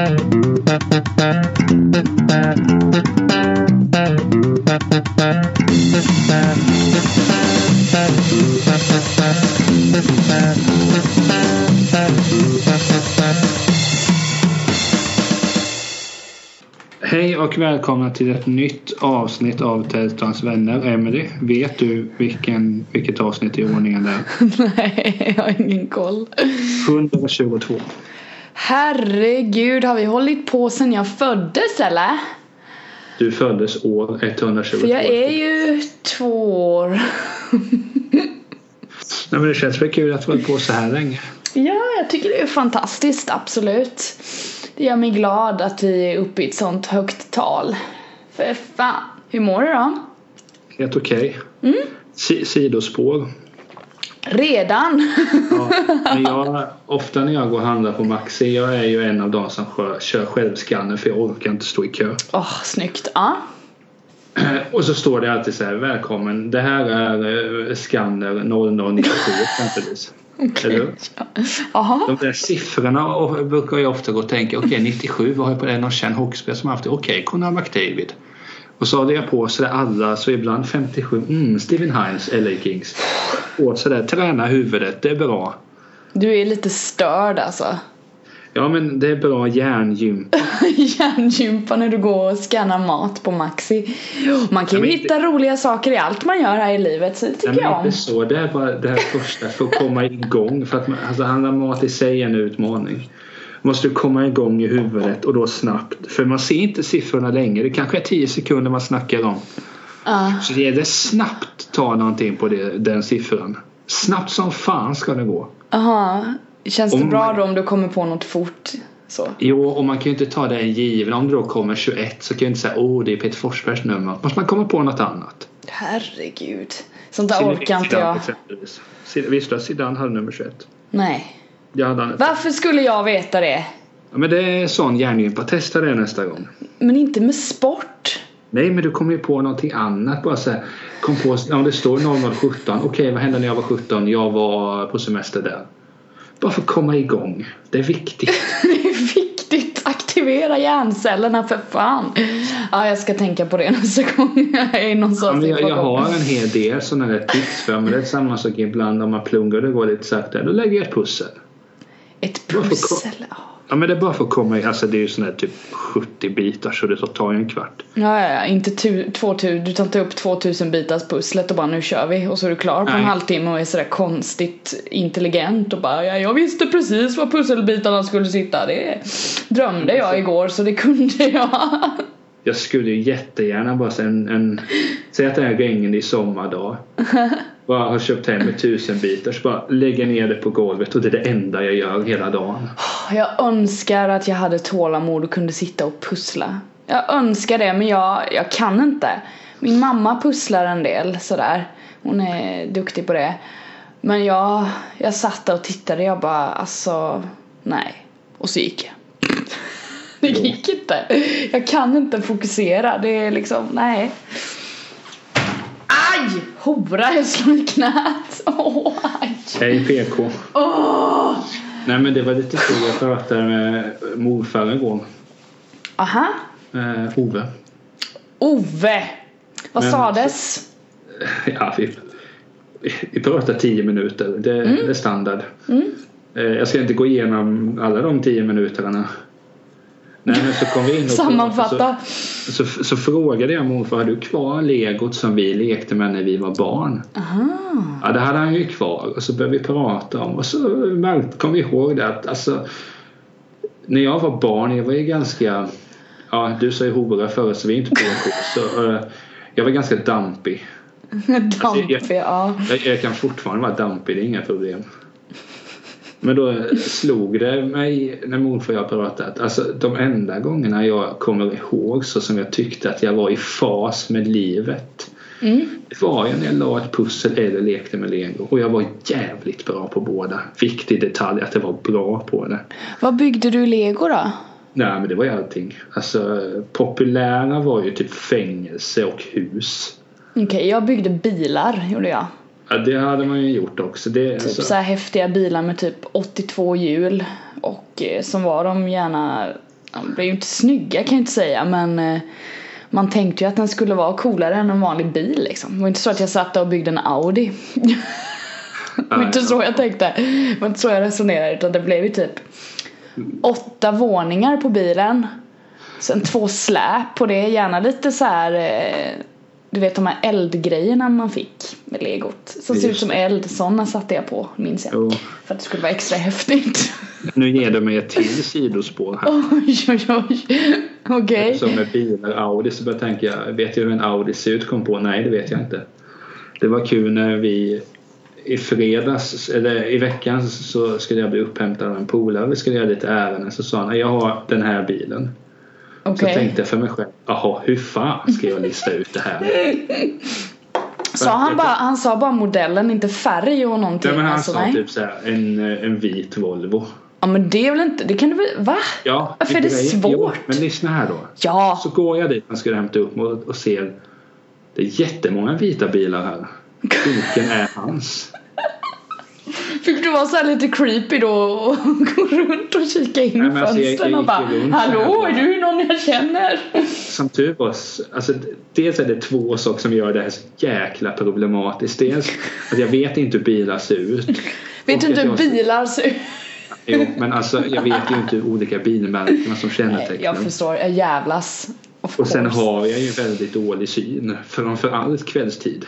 Hej och välkomna till ett nytt avsnitt av Tältans vänner. Emily, vet du vilken, vilket avsnitt i ordningen det är? Nej, jag har ingen koll. 122. Herregud, har vi hållit på sedan jag föddes eller? Du föddes år 122. För jag är ju två år. Nej, men det känns väl kul att du hållit på så här länge. Ja, jag tycker det är fantastiskt, absolut. Det gör mig glad att vi är uppe i ett sånt högt tal. För fan, hur mår du då? Helt okej. Mm. Si- sidospår. Redan? Ja, men jag, ofta när jag går och handlar på Maxi, jag är ju en av de som kör, kör självskanner för jag orkar inte stå i kö. Åh, snyggt. Ja. Och så står det alltid så här, välkommen, det här är eh, skanner 0097 exempelvis. Eller hur? Jaha. De där siffrorna brukar jag ofta gå och tänka, okej 97, vad har jag på det? Någon känd hockeyspelare som har haft det? Okej, Conor McDavid. Och så hade jag på sig alla, så ibland 57, mm, Steven Hines, LA Kings. Och sådär, träna huvudet, det är bra. Du är lite störd alltså. Ja men det är bra hjärngympa. Hjärngympa när du går och scannar mat på Maxi. Man kan ju Ja, hitta roliga saker i allt man gör här i livet så det tycker men jag om. inte så. Det är bara det här första för att komma igång. För att man, alltså, handla mat i sig är en utmaning. Måste du komma igång i huvudet och då snabbt. För man ser inte siffrorna länge. Det kanske är 10 sekunder man snackar om. Ja. Så det gäller snabbt ta någonting på det, den siffran. Snabbt som fan ska det gå. Aha. Känns det Om bra man- då om du kommer på något fort? Så. Jo, och man kan ju inte ta det given. Om det då kommer 21 så kan jag inte säga åh det är Peter Forsbergs nummer. Måste man komma på något annat. Herregud. Sånt där orkar inte jag. Visste du att Zidane hade nummer 21? Nej. Det hade han inte. Varför skulle jag veta det? Ja, men det är sån hjärngympa. Testa det nästa gång. Men inte med sport. Nej, men du kommer ju på någonting annat. Bara så här, kom på, om det står 0017. Okej, vad hände när jag var 17? Jag var på semester där. Bara för att komma igång. Det är viktigt. Det är viktigt. Aktivera hjärncellerna för fan. Ja, jag ska tänka på det nästa gång jag är i någon Ja, jag, jag har en hel del sådana där tips för mig. Det är samma sak ibland om man pluggar och det går lite sakta. Då lägger jag ett pussel. Ett pussel. Ja. Men det är bara för att komma i. Alltså det är ju sådana här typ 70 bitar så det tar ju en kvart. Ja, ja, ja, inte tu, 2000, du tar inte upp 2000 bitars pusslet och bara nu kör vi och så är du klar på en Nej. halvtimme och är sådär konstigt intelligent och bara ja, jag visste precis var pusselbitarna skulle sitta. Det drömde jag igår så det kunde jag. Jag skulle ju jättegärna bara säga en, en Säg att det är regnig sommardag. Bara har köpt hem ett tusen bitar så bara lägger ner det på golvet och det är det enda jag gör hela dagen. Jag önskar att jag hade tålamod och kunde sitta och pussla. Jag önskar det men jag, jag kan inte. Min mamma pusslar en del sådär. Hon är duktig på det. Men jag, jag satt där och tittade jag bara alltså nej. Och så gick jag. Det gick inte. Jag kan inte fokusera. Det är liksom, nej. Hora, jag slår i knät. Åh, aj. Hej PK. Åh! Nej men det var lite kul. Jag pratade med morfar igår. Aha. Eh, Ove. Ove! Vad Men- sades? Ja, vi, vi pratade tio minuter. Det, det är standard. Eh, jag ska inte gå igenom alla de tio minuterna. Nej men så kom vi in och Sammanfatta. Så, så, så frågade jag morfar, har du kvar legot som vi lekte med när vi var barn? Aha. Ja, det hade han ju kvar. Och så började vi prata om och så kom vi ihåg det att alltså, när jag var barn, jag var ju ganska, ja du sa ju hora förut så vi är inte PK, så eh, jag var ganska dampig. Dampig, ja. Jag, jag kan fortfarande vara dampig, det är inga problem. Men då slog det mig när morfar och jag pratat. Alltså de enda gångerna jag kommer ihåg så som jag tyckte att jag var i fas med livet. Mm. Det var ju när jag la ett pussel eller lekte med lego. Och jag var jävligt bra på båda. Viktig detalj att jag var bra på det. Vad byggde du lego då? Nej men det var ju allting. Alltså populära var ju typ fängelse och hus. Okej, jag byggde bilar gjorde jag. Ja, det hade man ju gjort också. Det, Typ alltså, så här häftiga bilar med typ 82 hjul. Och eh, som var de gärna de blev ju inte snygga kan jag inte säga men eh, man tänkte ju att den skulle vara coolare än en vanlig bil liksom. Det var inte så att jag satt och byggde en Audi. det var inte så jag tänkte. Det var inte så jag resonerade utan det blev ju typ åtta våningar på bilen. Sen två släp på det, gärna lite så här eh, du vet de här eldgrejerna man fick med legot. Som ser ut som eld, sådana satte jag på minns jag. Jo. För att det skulle vara extra häftigt. Nu ger du mig ett till sidospår här. Oj oj oj. Okej. Som med bilar, Audi, så började jag tänka, vet jag hur en Audi ser ut? Kom på, nej det vet jag inte. Det var kul när vi i fredags, eller i veckan så skulle jag bli upphämtad av en polare. Vi skulle göra lite ärenden. Så sa han, jag har den här bilen. Så Okej. tänkte jag för mig själv, jaha hur fan ska jag lista ut det här? Sa han bara, han sa bara modellen, inte färg och någonting? Ja, men han alltså, sa nej. typ så här, en, eh, en vit Volvo. Ja men det är väl inte, det kan du väl, va? Ja, Varför är det svårt? Jo, men lyssna här då. Ja. Så går jag dit man skulle hämta upp och, och ser det är jättemånga vita bilar här. Vilken är hans? Fick du vara så lite creepy då och gå runt och kika in i alltså, fönstren och bara runt Hallå, är du någon jag känner? Som tur var, alltså, dels är det två saker som gör det här så jäkla problematiskt. Dels att jag vet inte hur bilar ser ut. Vet du inte hur bilar ser ut? Jo, men alltså jag vet ju inte hur olika bilmärken som kännetecknar Jag förstår, jag jävlas. Och sen har jag ju väldigt dålig syn, framförallt kvällstid.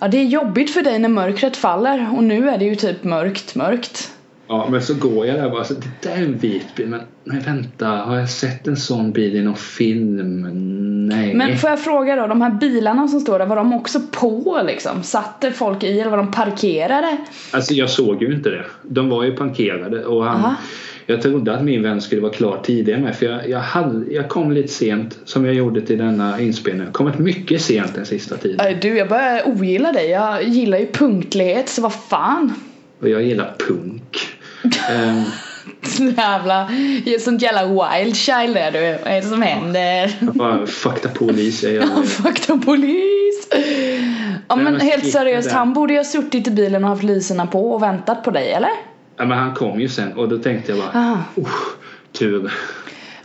Ja det är jobbigt för dig när mörkret faller och nu är det ju typ mörkt, mörkt. Ja, men så går jag där och bara, så, det där är en vit bil, men nej vänta, har jag sett en sån bil i någon film? Nej. Men får jag fråga då, de här bilarna som står där, var de också på liksom? Satt det folk i eller var de parkerade? Alltså jag såg ju inte det. De var ju parkerade och han, Aha. Jag trodde att min vän skulle vara klar tidigare med för jag, jag, hade, jag kom lite sent som jag gjorde till denna inspelning. Jag kommit mycket sent den sista tiden. Äh, Du, jag börjar ogilla dig. Jag gillar ju punktlighet, så vad fan? Och jag gillar punk. Ehm, Jävla, sånt jävla wild child är du. Vad är det som händer? bara fuck the police. Jag gör det. Fakta polis! Ja men helt seriöst, han borde ju ha suttit i bilen och haft lyserna på och väntat på dig, eller? Ja, men han kom ju sen och då tänkte jag bara. "Usch, tur.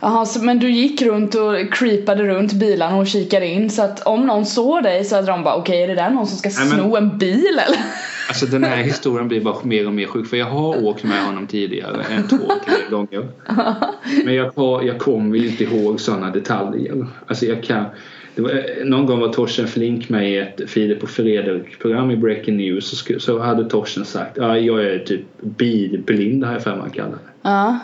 Jaha, men du gick runt och creepade runt bilarna och kikade in så att om någon såg dig så hade de bara okej är det där någon som ska Nej, men- sno en bil eller? Alltså den här historien blir bara mer och mer sjuk för jag har åkt med honom tidigare en, två, tre gånger. Men jag, har, jag kommer ju inte ihåg sådana detaljer. Alltså jag kan var, någon gång var Torsten Flink med i ett Filip och Fredrik program i Breaking News så, sku- så hade Torsten sagt ja, jag är typ bilblind har jag för mig kallar det. Ja.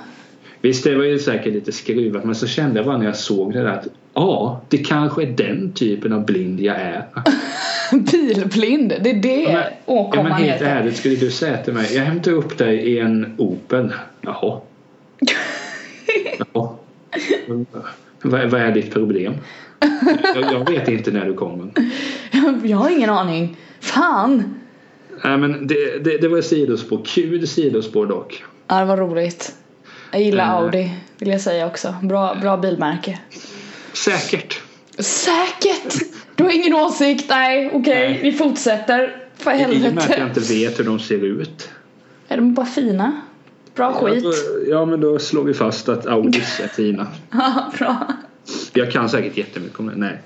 Visst det var ju säkert lite skruvat men så kände jag bara när jag såg det där att ja, det kanske är den typen av blind jag är. Bilblind, det är det Ja, men åkomman helt heter. ärligt skulle du säga till mig jag hämtar upp dig i en Opel. Jaha. Jaha. Vad, vad är ditt problem? Jag, jag vet inte när du kommer. Jag har ingen aning. Fan! Nej men det, det, det var ett sidospår. Kul sidospår dock. Ja det var roligt. Jag gillar Eh. Audi vill jag säga också. Bra, bra bilmärke. Säkert. Säkert! Du har ingen åsikt? Nej, okej, Nej. vi fortsätter. För I och med att jag helvete. inte vet hur de ser ut. Är de bara fina? Bra skit. Ja, då, ja men då slår vi fast att Audis är fina. Ja, bra. Jag kan säkert jättemycket om det. Nej.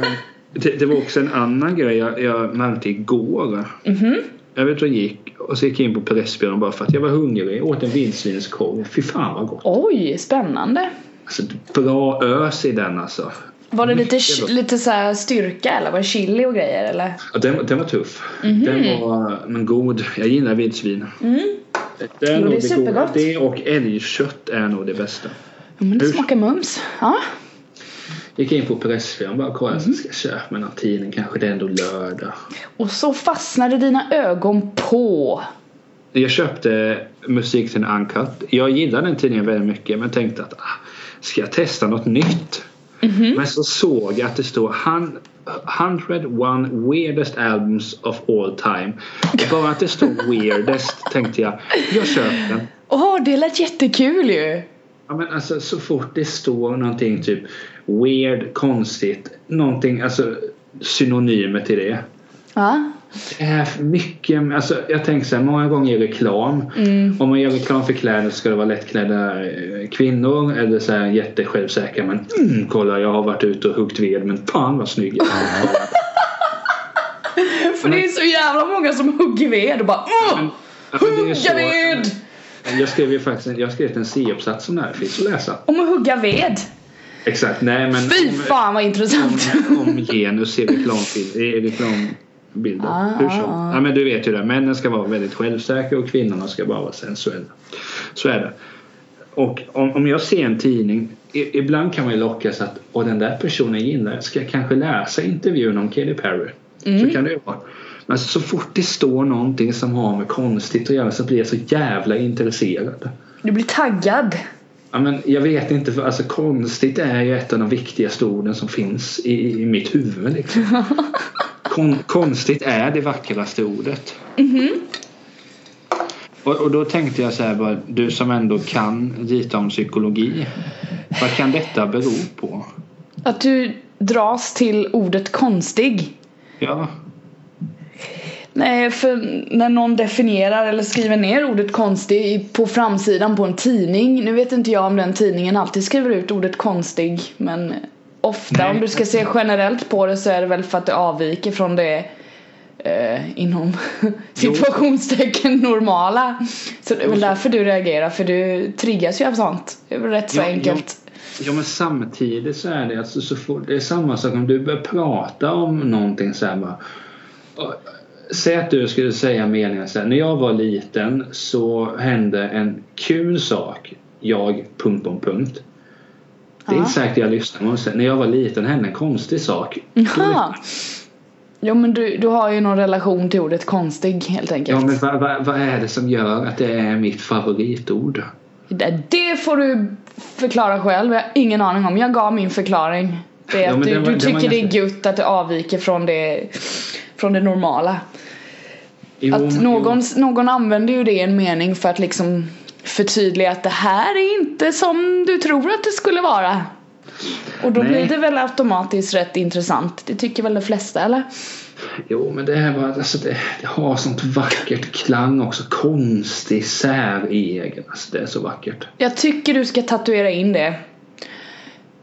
Men det, det var också en annan grej jag, jag märkte igår. Mhm. Jag vet jag gick och så gick jag in på Pressbyrån bara för att jag var hungrig. Jag åt en vildsvinskorv. Fy fan vad gott. Oj, spännande. Alltså, bra ös i den alltså. Var det lite, lite så styrka eller var det chili och grejer eller? Ja, den, den var tuff. Mhm. Den var men god. Jag gillar vildsvin. Mm. Det är, Jo, det är det, supergott. det och älgkött är nog det bästa. Ja, men det Hur- smakar mums. Ja. Gick in på Pressbyrån bara kollade Mhm. så ska jag köpa mig någon tidning. Kanske det är ändå lördag. Och så fastnade dina ögon på. Jag köpte musik till Uncut. Jag gillar den tidningen väldigt mycket men tänkte att ah, ska jag testa något nytt? Mhm. Men så såg jag att det står "Hun- 101 weirdest albums of all time. Och bara att det står weirdest tänkte jag, jag köper den. Åh, det lät jättekul ju. Ja, men alltså, så fort det står någonting typ weird, konstigt, någonting, alltså synonymer till det. Ja. Det är mycket, alltså jag tänker så här, många gånger i reklam. Om man gör reklam för kläder så ska det vara lättklädda eh, kvinnor eller så här jättesjälvsäkra men mm, kolla jag har varit ute och huggit ved men fan vad snygg jag är. För det är så jävla många som hugger ved och bara Åh! Ja, men det är så- Hugga ved! Jag skrev ju faktiskt en- jag skrev en C-uppsats om det här, finns att läsa. Om att hugga ved? Exakt, nej men Fy om, fan vad intressant! om, om genus i reklambilder. Ah, Hur som. ah. Ja men du vet ju det, männen ska vara väldigt självsäkra och kvinnorna ska bara vara sensuella. Så är det. Och om, om jag ser en tidning, i, ibland kan man ju lockas att och den där personen gillar jag, ska jag kanske läsa intervjun om Katy Perry? Så kan det ju vara. Men så fort det står någonting som har med konstigt att göra så blir jag så jävla intresserad. Du blir taggad. Ja, men jag vet inte, för alltså konstigt är ju ett av de viktigaste orden som finns i, i mitt huvud. Liksom. Kon, konstigt är det vackraste ordet. Och, och då tänkte jag så här bara, du som ändå kan lite om psykologi. Vad kan detta bero på? Att du dras till ordet konstig. Ja, Nej, för när någon definierar eller skriver ner ordet konstig på framsidan på en tidning. Nu vet inte jag om den tidningen alltid skriver ut ordet konstig. Men ofta Nej. om du ska se generellt på det så är det väl för att det avviker från det eh, inom situationstecken normala. Så det är väl därför du reagerar för du triggas ju av sånt. Det är väl rätt så Ja, enkelt. Ja men samtidigt så är det alltså så fort, det är samma sak om du börjar prata om någonting så här bara. Säg att du skulle säga meningen så här. När jag var liten så hände en kul sak. Jag... punkt, punkt, punkt. Det är Ja. inte säkert jag lyssnar men sen, när jag var liten hände en konstig sak. Jaha. Jo men du, du har ju någon relation till ordet konstig helt enkelt. Ja men vad, vad, vad är det som gör att det är mitt favoritord? Det, det får du förklara själv. Jag har ingen aning om. Jag gav min förklaring. Det är Ja, att du, var- du tycker det är ganska- gött att det avviker från det, från det normala. Jo, Att någon, någon använder ju det i en mening för att liksom förtydliga att det här är inte som du tror att det skulle vara. Och då Nej. blir det väl automatiskt rätt intressant. Det tycker väl de flesta eller? Jo men det här var, alltså det, det har sånt vackert klang också. Konstig, säregen. Alltså det är så vackert. Jag tycker du ska tatuera in det.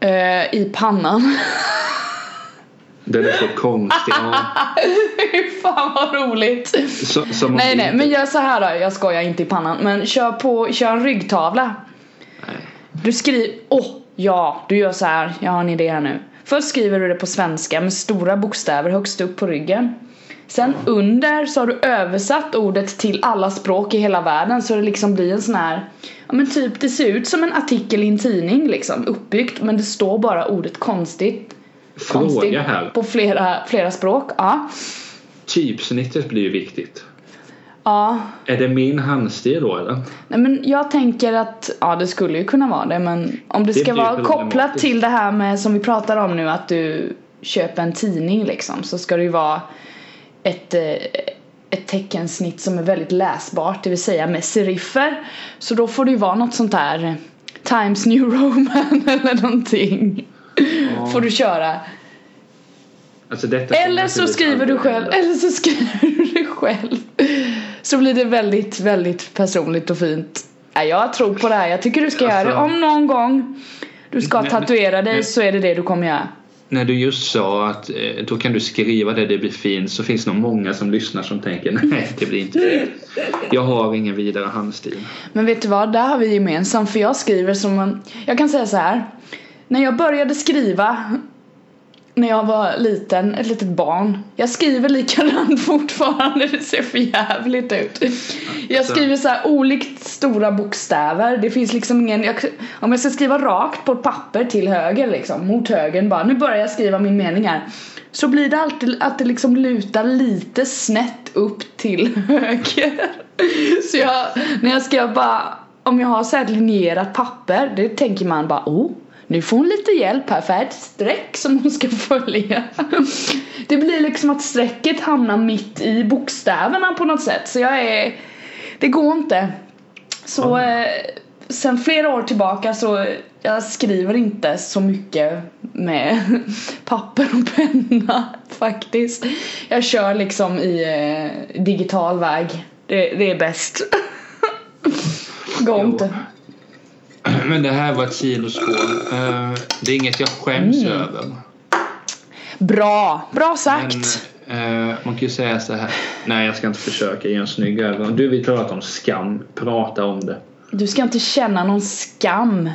eh, I pannan. Det är så konstigt. Ja, Fy fan vad roligt! så, Nej det nej inte- men gör så här då, jag skojar inte i pannan men kör på, kör en ryggtavla. Nej. Du skriver, åh ja, du gör så här, jag har en idé här nu. Först skriver du det på svenska med stora bokstäver högst upp på ryggen. Sen under så har du översatt ordet till alla språk i hela världen så det liksom blir en sån här Ja men typ det ser ut som en artikel i en tidning liksom uppbyggt men det står bara ordet konstigt Konstig Fråga här. på flera, flera språk. Ja. Typsnittet blir ju viktigt. Ja. Är det min handstil då eller? Nej men jag tänker att, ja det skulle ju kunna vara det men om det Det ska vara kopplat till det här med som vi pratar om nu att du köper en tidning liksom så ska det ju vara ett, eh, ett teckensnitt som är väldigt läsbart det vill säga med seriffer. Så då får det ju vara något sånt där Times New Roman eller någonting. Ja. Får du köra. Alltså Eller så skriver du själv, eller så skriver du det själv. Så blir det väldigt, väldigt personligt och fint. Jag tror på det här, jag tycker du ska göra det. Alltså- Om någon gång du ska Men- tatuera dig men- så är det det du kommer göra. När du just sa att eh, då kan du skriva det, det blir fint så finns det nog många som lyssnar som tänker nej det blir inte fint. Jag har ingen vidare handstil. Men vet du vad, där har vi gemensamt för jag skriver som en, jag kan säga så här. När jag började skriva när jag var liten, ett litet barn. Jag skriver likadant fortfarande, det ser för jävligt ut. Jag skriver så här olikt stora bokstäver. Det finns liksom ingen, jag, om jag ska skriva rakt på ett papper till höger liksom, mot högern bara, nu börjar jag skriva min mening här. Så blir det alltid att det liksom lutar lite snett upp till höger. Så jag, när jag ska bara, om jag har så här linjerat papper, det tänker man bara, oh nu får hon lite hjälp här för här är ett streck som hon ska följa. Det blir liksom att strecket hamnar mitt i bokstäverna på något sätt. Så jag är... Det går inte. Så eh, sen flera år tillbaka så jag skriver inte så mycket med papper och penna faktiskt. Jag kör liksom i eh, digital väg. Det, det är bäst. Gå Jo. inte. Men det här var ett sidospår. Eh, Det är inget jag skäms Mm. över. Bra, bra sagt. Men, eh, man kan ju säga så här. Nej, jag ska inte försöka ge en snygg övergång. Du vill prata om skam. Prata om det. Du ska inte känna någon skam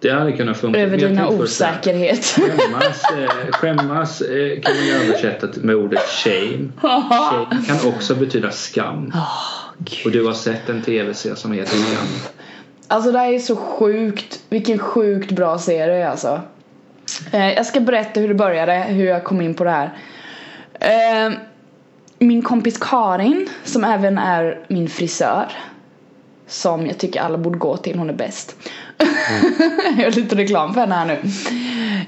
Det hade kunnat funka. över dina osäkerheter. Skämmas, eh, skämmas eh, kan man översätta med ordet shame. Shame kan också betyda skam. Och du har sett en tv-serie som heter Skam. Alltså det här är så sjukt, vilken sjukt bra serie alltså. Eh, jag ska berätta hur det började, hur jag kom in på det här. Eh, min kompis Karin, som även är min frisör. Som jag tycker alla borde gå till, hon är bäst. jag gör lite reklam för henne här nu.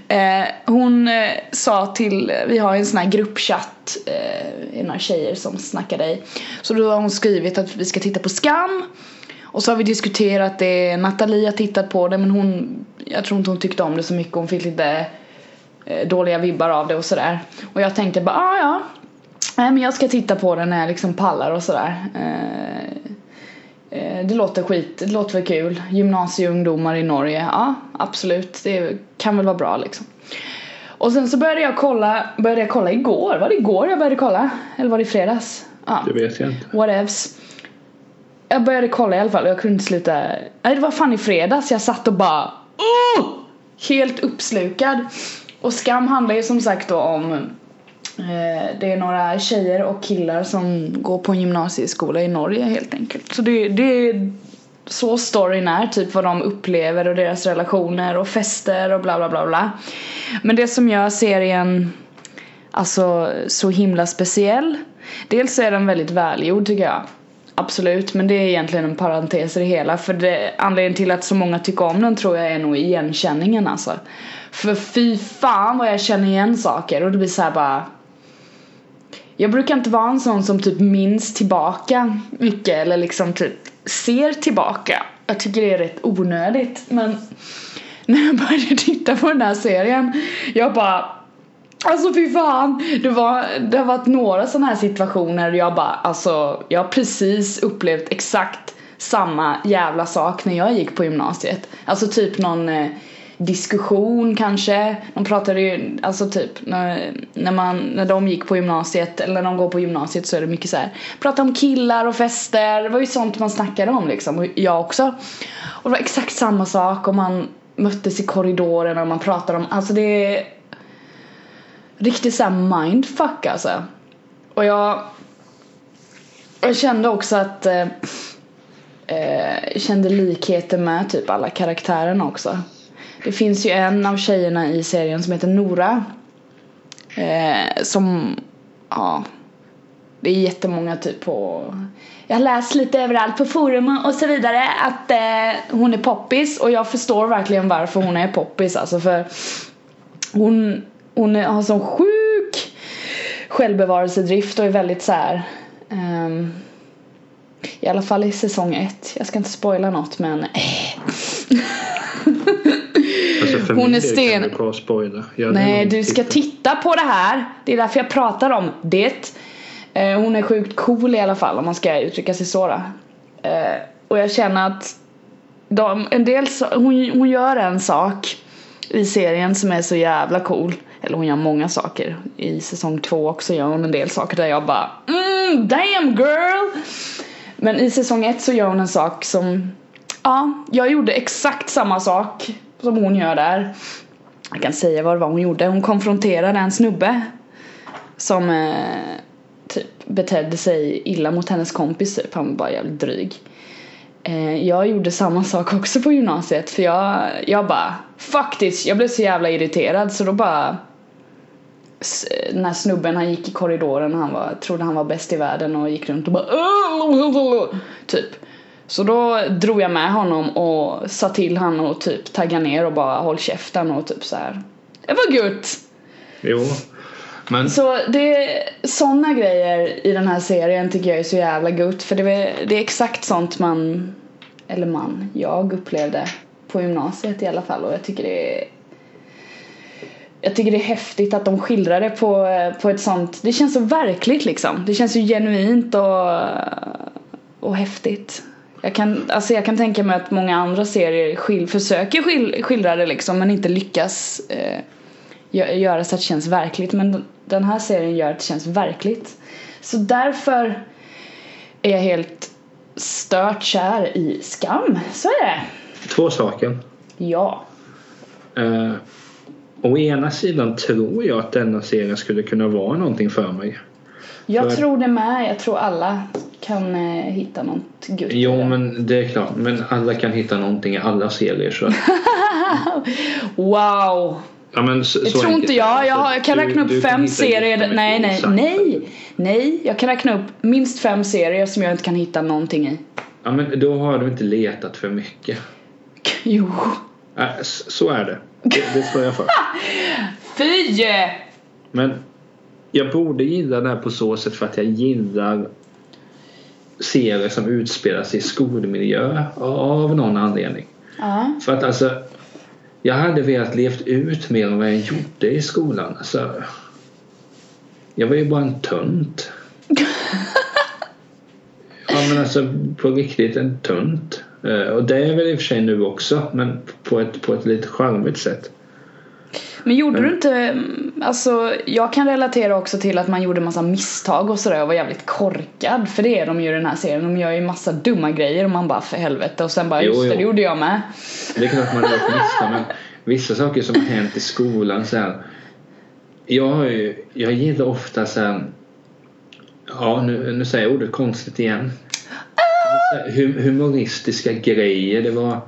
Eh, hon eh, sa till, vi har en sån här gruppchatt, eh, några tjejer som snackar dig. Så då har hon skrivit att vi ska titta på Skam. Och så har vi diskuterat det, Nathalie har tittat på det men hon, jag tror inte hon tyckte om det så mycket, hon fick lite eh, dåliga vibbar av det och sådär. Och jag tänkte bara, ah, ja, nej men jag ska titta på det när jag liksom pallar och sådär. Eh, eh, det låter skit, det låter väl kul. Gymnasieungdomar i Norge, ja absolut, det kan väl vara bra liksom. Och sen så började jag kolla, började jag kolla igår, var det igår jag började kolla? Eller var det i fredags? Ja. Det vet jag inte. Whatevs. Jag började kolla i alla fall och jag kunde inte sluta. Nej det var fan i fredags jag satt och bara oh! Helt uppslukad. Och Skam handlar ju som sagt då om eh, Det är några tjejer och killar som går på en gymnasieskola i Norge helt enkelt. Så det, det är så storyn är, typ vad de upplever och deras relationer och fester och bla bla bla bla. Men det som gör serien alltså så himla speciell. Dels är den väldigt välgjord tycker jag. Absolut, men det är egentligen en parentes i det hela. För det, anledningen till att så många tycker om den tror jag är nog igenkänningen alltså. För fy fan vad jag känner igen saker och det blir så här bara jag brukar inte vara en sån som typ minns tillbaka mycket eller liksom typ ser tillbaka. Jag tycker det är rätt onödigt men när jag började titta på den här serien jag bara Alltså fy fan! Det, var, det har varit några sådana här situationer där jag bara alltså jag har precis upplevt exakt samma jävla sak när jag gick på gymnasiet. Alltså typ någon eh, diskussion kanske. De pratade ju, alltså typ när, när, man, när de gick på gymnasiet eller när de går på gymnasiet så är det mycket så här. Prata om killar och fester, det var ju sånt man snackade om liksom och jag också. Och det var exakt samma sak och man möttes i korridoren och man pratade om, alltså det är riktigt såhär mindfuck alltså. Och jag jag kände också att eh, eh, kände likheter med typ alla karaktärerna också. Det finns ju en av tjejerna i serien som heter Nora. Eh, som, ja. Det är jättemånga typ på Jag har läst lite överallt på forum och så vidare att eh, hon är poppis och jag förstår verkligen varför hon är poppis alltså för hon, hon är, har sån sjuk självbevarelsedrift och är väldigt så här. ehm, i alla fall i säsong ett. Jag ska inte spoila något men Alltså för Hon är sten- kan du spoila. Nej, du ska tittat. titta på det här. Det är därför jag pratar om det. Eh, hon är sjukt cool i alla fall om man ska uttrycka sig så. Eh, och jag känner att de, en del, hon, hon gör en sak i serien som är så jävla cool. Eller hon gör många saker. I säsong två också gör hon en del saker där jag bara mm, damn girl! Men i säsong ett så gör hon en sak som Ja, jag gjorde exakt samma sak som hon gör där. Jag kan säga vad det var hon gjorde. Hon konfronterade en snubbe som eh, typ betedde sig illa mot hennes kompis typ. Han var bara jävligt dryg. Eh, jag gjorde samma sak också på gymnasiet för jag, jag bara fuck this. Jag blev så jävla irriterad så då bara här snubben han gick i korridoren han var, trodde han var bäst i världen och gick runt och bara typ så då drog jag med honom och sa till han och typ tagga ner och bara håll käften och typ så här. Det var gött! Jo. Men Så det är såna grejer i den här serien tycker jag är så jävla gött för det är, det är exakt sånt man, eller man, jag upplevde på gymnasiet i alla fall och jag tycker det är jag tycker det är häftigt att de skildrar det på, på ett sånt, det känns så verkligt liksom. Det känns så genuint och, och häftigt. Jag kan, alltså jag kan tänka mig att många andra serier skil, försöker skil, skildra det liksom men inte lyckas eh, göra så att det känns verkligt. Men den här serien gör att det känns verkligt. Så därför är jag helt stört kär i Skam. Så är det. Två saker. Ja. Uh, å ena sidan tror jag att denna serien skulle kunna vara någonting för mig. Jag för... tror det med. Jag tror alla kan eh, hitta något gött Jo men det är klart. Men alla kan hitta någonting i alla serier så. wow! Ja, men så, det tror inte jag. Jag, jag kan du, räkna upp fem serier. Nej, nej, nej. Nej, jag kan räkna upp minst fem serier som jag inte kan hitta någonting i. Ja, men då har du inte letat för mycket. Jo. Äh, så är det. Det, det står jag för. Fy! Men jag borde gilla det här på så sätt för att jag gillar serier som utspelar sig i skolmiljö av någon anledning. Ja. För att alltså jag hade velat levt ut mer än vad jag gjorde i skolan. Alltså, jag var ju bara en tönt. ja men alltså på riktigt en tönt. Eh, och det är väl i och för sig nu också men på ett, på ett lite charmigt sätt. Men gjorde du inte, alltså jag kan relatera också till att man gjorde massa misstag och sådär och var jävligt korkad för det är de ju i den här serien. De gör ju massa dumma grejer och man bara för helvete och sen bara jo, just det, det gjorde jag med. Det är klart man gör misstag men vissa saker som har hänt i skolan så här, jag, har ju, jag gillar ofta så här, ja nu, nu säger jag ordet konstigt igen. Humoristiska grejer. Det var eh,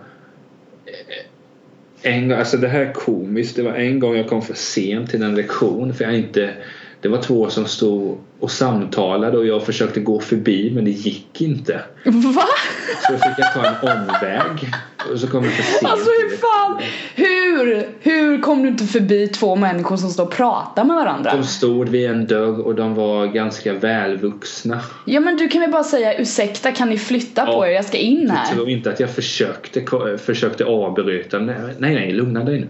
en gång, alltså det här är komiskt. Det var en gång jag kom för sent till en lektion för jag inte det var två som stod och samtalade och jag försökte gå förbi men det gick inte. Va? Så fick jag ta en omväg. Och så kom jag för sent. Alltså hur fan, hur, hur kom du inte förbi två människor som står och pratar med varandra? De stod vid en dörr och de var ganska välvuxna. Ja men du kan väl bara säga ursäkta kan ni flytta ja, på er, jag ska in här. Jag tror inte att jag försökte, försökte avbryta. Nej nej, lugna dig nu.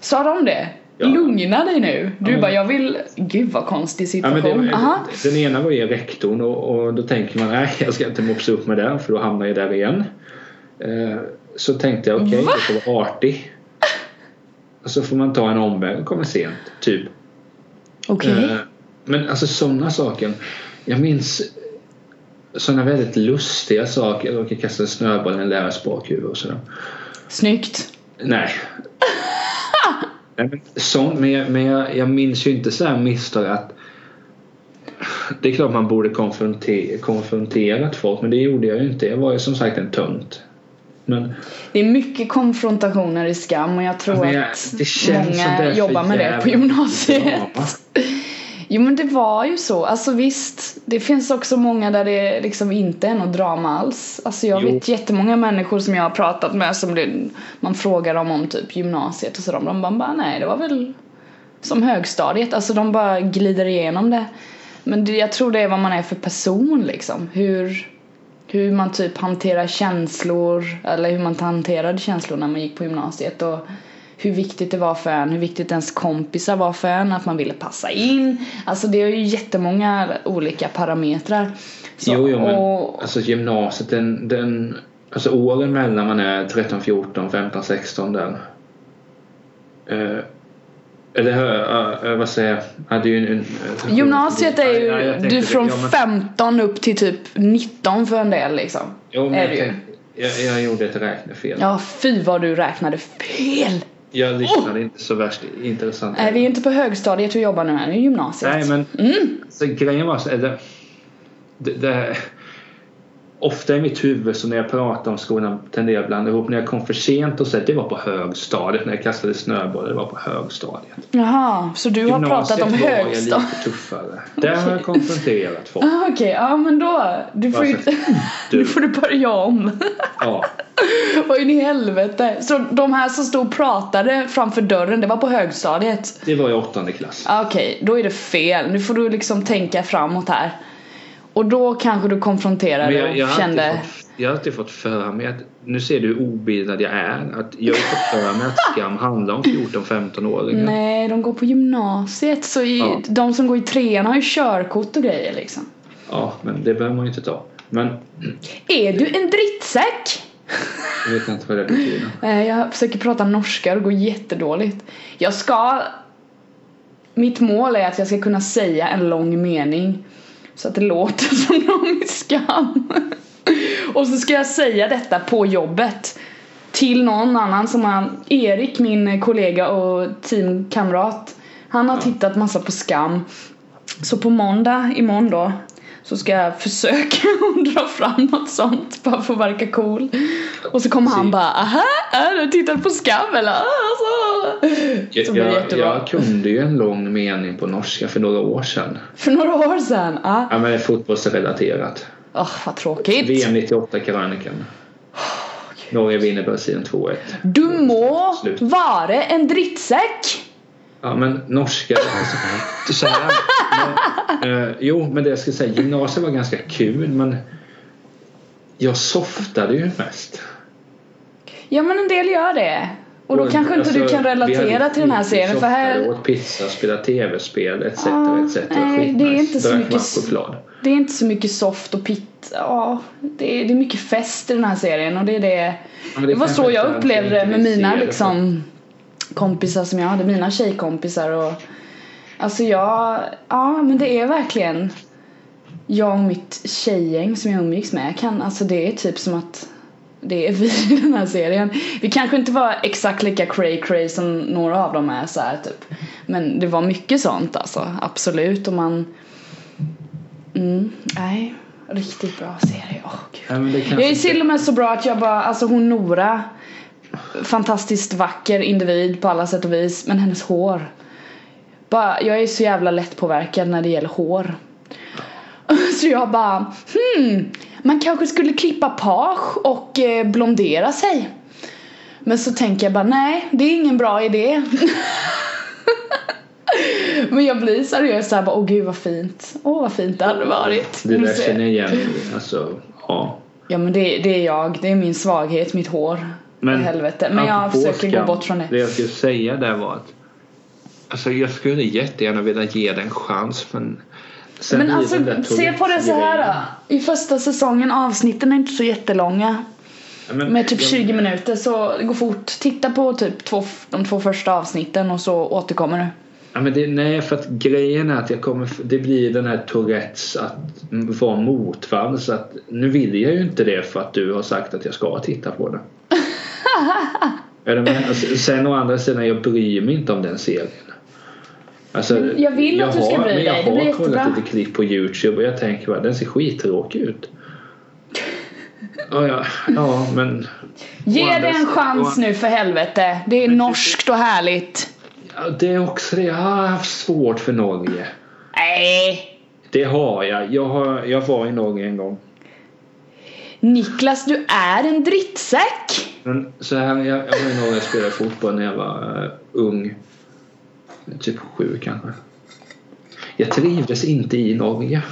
Sa de det? Ja. Lugna dig nu. Du ja, bara, jag vill... Gud vad konstig situation. Ja, det, den ena var ju rektorn och, och, då tänker man nej jag ska inte mopsa upp mig där för då hamnar jag där igen. Eh, så tänkte jag okej, okay, jag får vara artig. Och så får man ta en omväg och komma sent, typ. Okej. Okay. Eh, men alltså sådana saker. Jag minns sådana väldigt lustiga saker. Jag råkade kasta en snöboll i en lärares bakhuvud och sådär. Snyggt. Nej. Men, sånt, men, jag, men jag, jag minns ju inte så här misstag att det är klart man borde konfrontera, konfronterat folk men det gjorde jag ju inte. Jag var ju som sagt en tönt. Men, det är mycket konfrontationer i skam och jag tror ja, att många jobbar med det på gymnasiet. Drama. Jo men det var ju så. Alltså visst, det finns också många där det liksom inte är något drama alls. Alltså jag jo. vet jättemånga människor som jag har pratat med som det, man frågar dem om typ gymnasiet och så. De bara, nej det var väl som högstadiet. Alltså de bara glider igenom det. Men det, jag tror det är vad man är för person liksom. Hur, hur man typ hanterar känslor eller hur man hanterade känslor när man gick på gymnasiet. Och hur viktigt det var för en, hur viktigt ens kompisar var för en, att man ville passa in. Alltså det är ju jättemånga olika parametrar. Så, jo, jo men och, alltså gymnasiet, den, den, alltså åren mellan man är 13, 14, 15, 16 där. Eh, eller uh, vad säger jag? Hade ju en, en, Gymnasiet är ju ja, du från ja, men... 15 upp till typ 19 för en del liksom. Jo, men jag, tänkte, jag, jag, gjorde ett räknefel. Ja, fy vad du räknade fel! Jag lyssnade oh! inte så värst intressant. Nej, vi är inte på högstadiet vi jobbar nu, här, det är gymnasiet. Nej, men mm. så grejen var så, det, det, det, ofta i mitt huvud så när jag pratar om skolan tenderar jag att blanda ihop när jag kom för sent och så att det var på högstadiet när jag kastade snöboll, det var på högstadiet. Jaha, så du har pratat om högstadiet? var jag lite tuffare. Där har jag konfronterat folk. Ah, Okej, okay. ja men då, du får, ju, du. får du börja om. Ja. Vad in i helvete? Så de här som stod och pratade framför dörren, det var på högstadiet? Det var i åttonde klass. Okej, okay, då är det fel. Nu får du liksom tänka framåt här. Och då kanske du konfronterade jag, jag och kände fått, jag har alltid fått för mig att, nu ser du hur obildad jag är, att jag har fått för mig att skam handlar om 14-15-åringar. Nej, de går på gymnasiet så i, Ja. de som går i trean har ju körkort och grejer liksom. Ja, men det behöver man ju inte ta. Men Är du en drittsäck? Jag vet inte vad det betyder. Nej, jag försöker prata norska och det går jättedåligt. Jag ska... Mitt mål är att jag ska kunna säga en lång mening så att det låter som någon i skam. Och så ska jag säga detta på jobbet till någon annan som har Erik, min kollega och teamkamrat. Han har tittat massa på skam. Så på måndag, imorgon då, så ska jag försöka dra fram något sånt bara för att verka cool. Och så kommer han Se. bara aha, är du tittat på skam eller? Alltså. Jag, Så blir det jag, jättebra. jag kunde ju en lång mening på norska för några år sedan. För några år sedan. Ah. Ja, men fotbollsrelaterat. Åh, vad tråkigt. VM 98 krönikan. Norge vinner Brasilien 2-1. Du må vara en drittsäck. Ja men norska, så här. Men, eh, jo men det jag skulle säga, gymnasiet var ganska kul men jag softade ju mest. Ja men en del gör det. Och då Och, kanske inte du alltså, kan vi relatera hade till den här serien för här åt pizza, spelade tv-spel etc. Ja, etc. nej, det är inte så mycket choklad. Det är inte så mycket soft och pitt. Ja, det är, det är mycket fest i den här serien och det är det. Ja, men Det var så jag upplevde det med mina det, liksom kompisar som jag hade, mina tjejkompisar och Alltså jag, ja men det är verkligen Jag och mitt tjejgäng som jag umgicks med kan, alltså det är typ som att det är vi i den här serien. Vi kanske inte var exakt lika cray cray som några av dem är så här typ. Men det var mycket sånt alltså, absolut och man Mm, nej, riktigt bra serie, åh gud. Ja, Jag är till och med så bra att jag bara, alltså hon Nora Fantastiskt vacker individ på alla sätt och vis men hennes hår bara, Jag är så jävla lätt påverkad när det gäller hår Så jag bara hmm Man kanske skulle klippa page och eh, blondera sig Men så tänker jag bara nej det är ingen bra idé Men jag blir seriös såhär bara åh gud vad fint Åh vad fint det hade varit Det där ser. känner jag igen. Alltså, ja. Ja men det, det är jag, det är min svaghet, mitt hår. Men helvete. Men jag försöker gå skam, bort från det. Det jag skulle säga där var att Alltså jag skulle jättegärna vilja ge den en chans men sen Men alltså se på det så här då. I första säsongen, avsnitten är inte så jättelånga. Men Med typ jag- 20 minuter så det går fort. Titta på typ två, de två första avsnitten och så återkommer du. Ja, men det, nej, för att grejen är att jag kommer, det blir den här Tourettes att vara motvalls. Så att nu vill jag ju inte det för att du har sagt att jag ska titta på det. Är du med? Alltså, sen å andra sidan, jag bryr mig inte om den serien. Alltså, Men jag vill att du ska har- bry jag dig, blir har kollat jättebra. lite klipp på Youtube och jag tänker bara, den ser skittråkig ut. Ja, ja, ja men... Ge andra det en chans å- nu för helvete. Det är Men- norskt och härligt. Ja, det är också det. Jag har haft svårt för Norge. Nej. Det har jag. Jag, har, jag var i Norge en gång. Niklas, du är en drittsäck. Men så här, jag, jag var i Norge och spelade fotboll när jag var uh, ung. Typ sju kanske. Jag trivdes inte i Norge.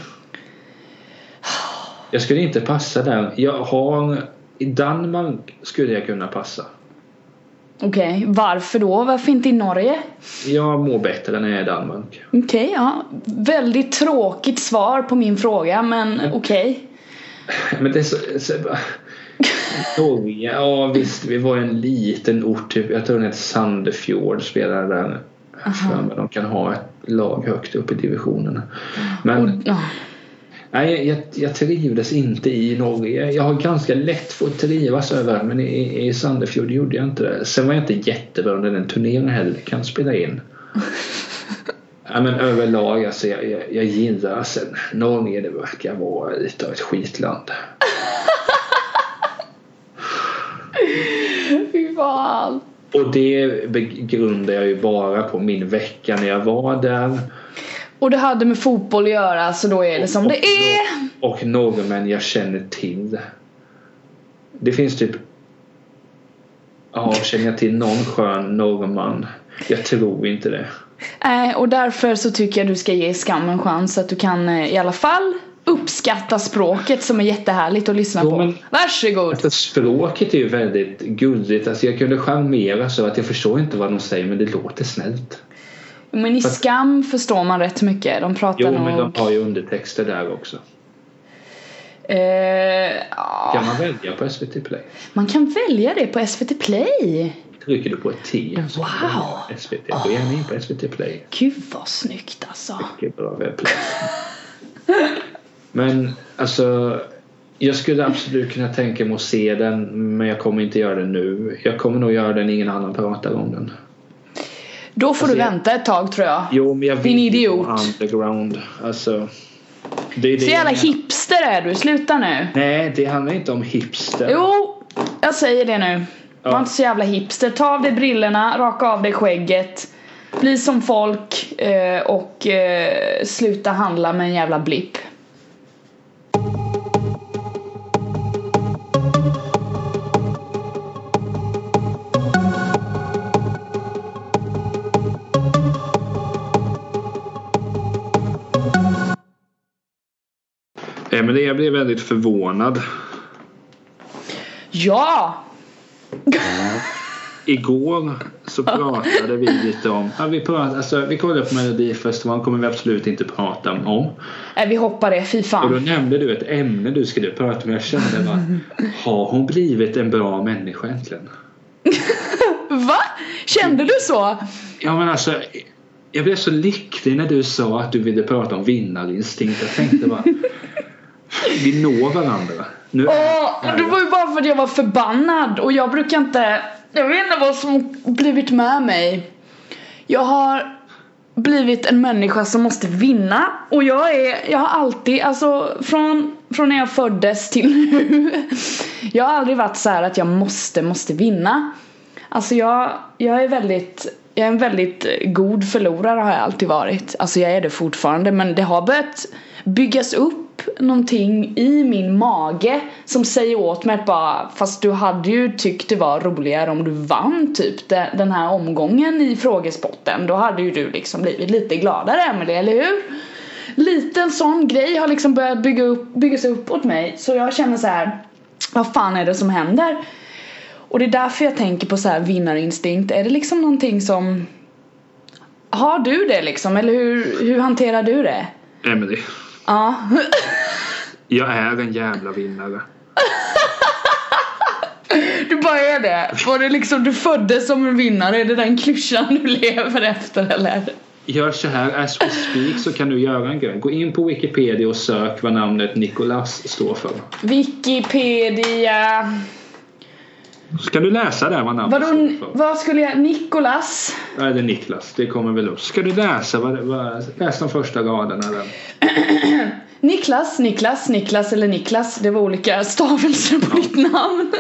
Jag skulle inte passa där. Jag har... I Danmark skulle jag kunna passa. Okej, varför då? Varför inte i Norge? Jag mår bättre när jag är i Danmark. Okej, ja. Väldigt tråkigt svar på min fråga, men okej. Men det är så... så Norge, ja visst. Vi var en liten ort. Typ, jag tror den heter Sandefjord. Spelade där. Mig. De kan ha ett lag högt upp i divisionerna. Men Och, ja. nej, jag, jag trivdes inte i Norge. Jag har ganska lätt för att trivas överallt men i, i Sandefjord gjorde jag inte det. Sen var jag inte jättebra under den turneringen heller. Kan spela in. Ja, men överlag, alltså, jag, jag, jag gillar sen Norge, det verkar vara lite av ett skitland. Fy fan. Och det begrundar jag ju bara på min vecka när jag var där. Och det hade med fotboll att göra, så då är det som det är. Och norrmän jag känner till. Det finns typ... Ja, känner jag till någon skön norrman? Jag tror inte det. Nej, och därför så tycker jag du ska ge Skam en chans så att du kan eh, i alla fall uppskatta språket som är jättehärligt att lyssna Jo, på. men- Varsågod! Alltså, språket är ju väldigt gulligt. Alltså, jag kunde charmera så att jag förstår inte vad de säger men det låter snällt. Men i Skam förstår man rätt mycket. De pratar Jo nog... men de har ju undertexter där också. Eh. Kan man välja på SVT Play? Man kan välja det på SVT Play. Trycker du på ett T så Wow. SVT. Gå gärna in på SVT Play. Gud vad snyggt alltså. Mycket bra webbplats. Men alltså jag skulle absolut kunna tänka mig att se den men jag kommer inte göra det nu. Jag kommer nog göra den ingen annan pratar om den. Då får Alltså, du vänta ett tag tror jag. Jo men jag Din idiot. underground. Alltså. Det är det Så jävla jag hipster är du, sluta nu. Nej det handlar inte om hipster. Jo, jag säger det nu. Var Ja. inte så jävla hipster. Ta av dig brillorna, raka av dig skägget. Bli som folk eh, och eh, sluta handla med en jävla blipp. Emelie jag blev väldigt förvånad. Ja! Igår så pratade vi lite om, ja, vi, pratade, alltså, vi kollade på Melodifestivalen kommer vi absolut inte prata om. Nej, vi hoppar det, fy Och då fan. nämnde du ett ämne du skulle prata om. Jag kände bara, har hon blivit en bra människa äntligen? Va? Kände du så? Ja men alltså, jag blev så lycklig när du sa att du ville prata om vinnarinstinkt. Jag tänkte bara, vi når varandra. Nu är det var ju bara för att jag var förbannad. Och jag brukar inte Jag vet inte vad som blivit med mig. Jag har blivit en människa som måste vinna. Och jag är, jag har alltid, alltså från, från när jag föddes till nu. Jag har aldrig varit så här att jag måste, måste vinna. Alltså jag, jag är väldigt jag är en väldigt god förlorare har jag alltid varit. Alltså jag är det fortfarande. Men det har börjat byggas upp någonting i min mage som säger åt mig att bara fast du hade ju tyckt det var roligare om du vann typ de- den här omgången i frågespotten. Då hade ju du liksom blivit lite gladare Emelie, eller hur? Liten sån grej har liksom börjat bygga upp, byggas upp åt mig så jag känner så här vad fan är det som händer? Och det är därför jag tänker på så här vinnarinstinkt. Är det liksom någonting som Har du det liksom? Eller hur, hur hanterar du det? Emelie, Ja. jag är en jävla vinnare. Du bara är det. Var det liksom du föddes som en vinnare? Är det den klyschan du lever efter eller? Gör så här, as we speak så kan du göra en grej. Gå in på Wikipedia och sök vad namnet Nicolas står för. Wikipedia. Så kan du läsa där vad namnet Vadå, vad skulle jag, Nikolas? Ja, det är Niklas, det kommer väl upp. Ska du läsa, vad, vad, läs de första raderna där. Niklas, Niklas, Niklas eller Niklas, det var olika stavelser på ditt namn.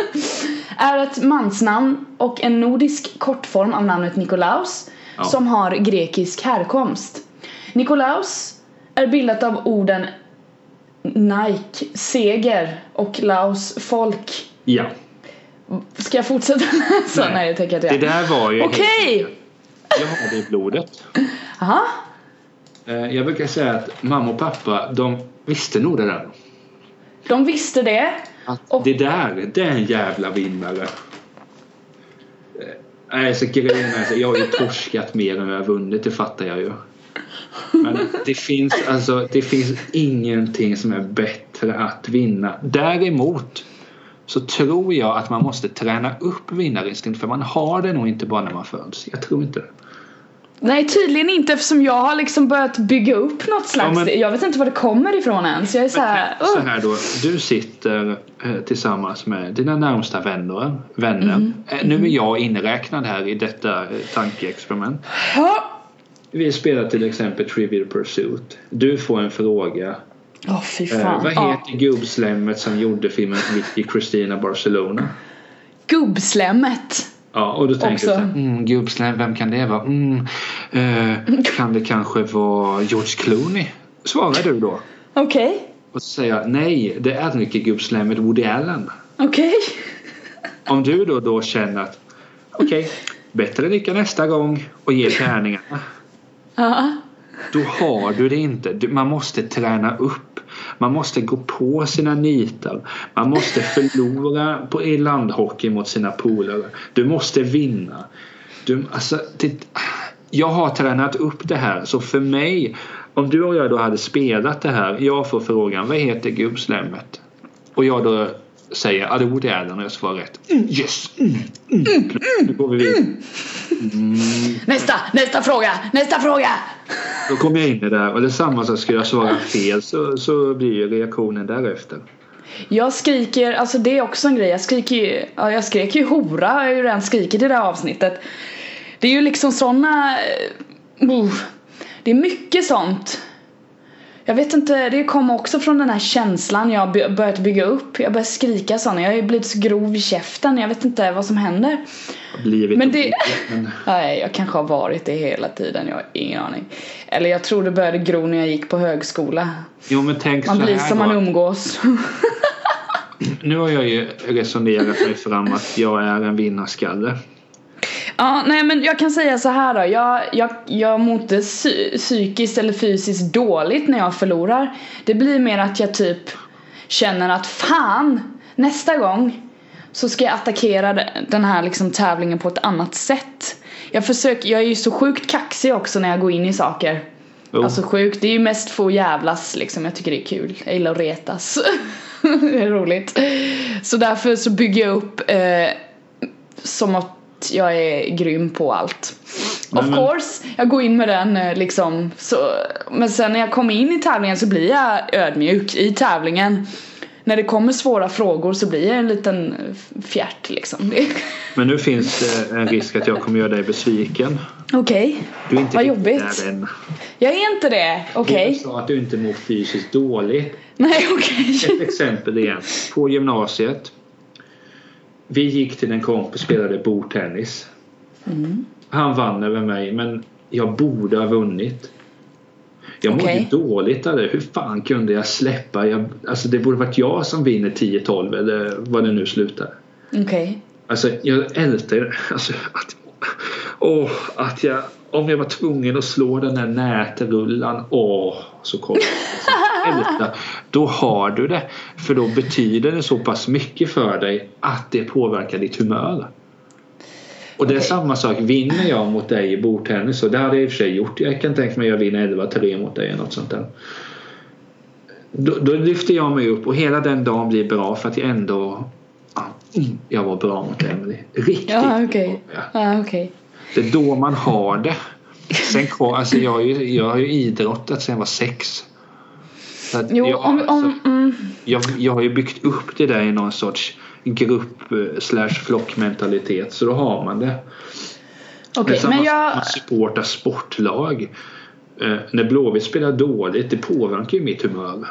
Är ett mansnamn och en nordisk kortform av namnet Nikolaus Ja. som har grekisk härkomst. Nikolaus är bildat av orden Nike, seger och Laos, folk. Ja, Ska jag fortsätta läsa? Nej. Nej, jag tänker att det jag... där var ju... Okej! Jag har det i blodet. Aha. Eh, Jag brukar säga att mamma och pappa, de visste nog det där. De visste det. Att Och- det där, det är en jävla vinnare. Eh, Nej, så grejen är så jag har ju torskat mer än jag har vunnit, det fattar jag ju. Men det finns alltså, det finns ingenting som är bättre att vinna. Däremot så tror jag att man måste träna upp vinnarinstinkt för man har det nog inte bara när man föds. Jag tror inte det. Nej tydligen inte eftersom jag har liksom börjat bygga upp något slags, Ja, men- jag vet inte var det kommer ifrån ens. Jag är så här, Så "Ugh." här då, du sitter eh, tillsammans med dina närmsta vänner. vänner. Eh, Nu är jag inräknad här i detta eh, tankeexperiment. Ja. Vi spelar till exempel Trivial Pursuit. Du får en fråga. Åh fy Eh, fan. vad Ja. heter gubbslemmet som gjorde filmen Vicky Christina Barcelona? Gubbslemmet. Ja, och då tänker Också. du så här, mm, gubbslem, vem kan det vara? Mm, eh, kan det kanske vara George Clooney? Svarar du då. Okej. Och så säger jag nej, det är inte gubbslemmet Woody Allen. Okej. Om du då, då känner att okej, bättre lycka nästa gång och ge tärningarna. Ja. Då har du det inte. Du, man måste träna upp. Man måste gå på sina nitar. Man måste förlora på, i landhockey mot sina polare. Du måste vinna. Du, alltså, det, jag har tränat upp det här så för mig om du och jag då hade spelat det här. Jag får frågan vad heter gubbslemmet? Och jag då säger att det är den och jag svarar rätt. Mm, yes! Mm, mm, nu går vi vidare. Mm. Nästa, nästa fråga, nästa fråga! Då kommer jag in i det där och det är samma sak skulle jag svara fel så, så blir ju reaktionen därefter. Jag skriker, alltså det är också en grej, jag skriker ju, ja, jag skrek ju hora har jag ju redan skrikit i det här avsnittet. Det är ju liksom såna, uh, det är mycket sånt jag vet inte, det kom också från den här känslan jag börjat bygga upp. Jag började skrika sådana, jag har ju blivit så grov i käften, jag vet inte vad som händer. Blivit men det... Men... Nej, jag kanske har varit det hela tiden, jag har ingen aning. Eller jag tror det började gro när jag gick på högskola. Jo, men tänk man så blir som då. man umgås. nu har jag ju resonerat mig fram att jag är en vinnarskalle. Ja, nej men jag kan säga så här då. Jag, jag, jag mår inte psykiskt eller fysiskt dåligt när jag förlorar. Det blir mer att jag typ känner att fan, nästa gång så ska jag attackera den här liksom tävlingen på ett annat sätt. Jag försöker, jag är ju så sjukt kaxig också när jag går in i saker. Oh. Alltså sjukt, det är ju mest för att jävlas liksom. Jag tycker det är kul. Jag gillar att retas. det är roligt. Så därför så bygger jag upp eh, som att jag är grym på allt. Nej, of course, jag går in med den eh, liksom. Så, men sen när jag kommer in i tävlingen så blir jag ödmjuk i tävlingen. När det kommer svåra frågor så blir jag en liten fjärt liksom. Men nu finns det en risk att jag kommer göra dig besviken. Okej, okay. vad jobbigt. Där Jag är inte det, okej. Okay. Jag sa att du inte mår fysiskt dåligt. Nej, okej. Okay. Ett exempel igen. På gymnasiet vi gick till en kompis och spelade bordtennis. Mm. Han vann över mig men jag borde ha vunnit. Jag mådde okay. dåligt av det. Hur fan kunde jag släppa? Jag, alltså det borde varit jag som vinner 10-12 eller vad det nu slutar. Okej. Okay. Alltså jag ältar alltså att, åh, att jag om jag var tvungen att slå den där nätrullan, åh, så kom älta. Då har du det. För då betyder det så pass mycket för dig att det påverkar ditt humör. Och det är okay. samma sak, vinner jag mot dig i bordtennis och det hade jag i och för sig gjort. Jag kan tänka mig att jag vinner 11-3 mot dig eller något sånt där. Då, då, lyfter jag mig upp och hela den dagen blir bra för att jag ändå jag var bra mot Emily. Riktigt ja, okay. bra. Ja. Ja, okay. Det är då man har det. Sen alltså jag, har ju, jag har ju idrottat sedan jag var sex. Jo, jag, om, om, alltså, mm. jag, jag har ju byggt upp det där i någon sorts grupp eh, slash flockmentalitet så då har man det. Okay, men jag... Man supportar sportlag. Eh, när Blåvitt spelar dåligt det påverkar ju mitt humör.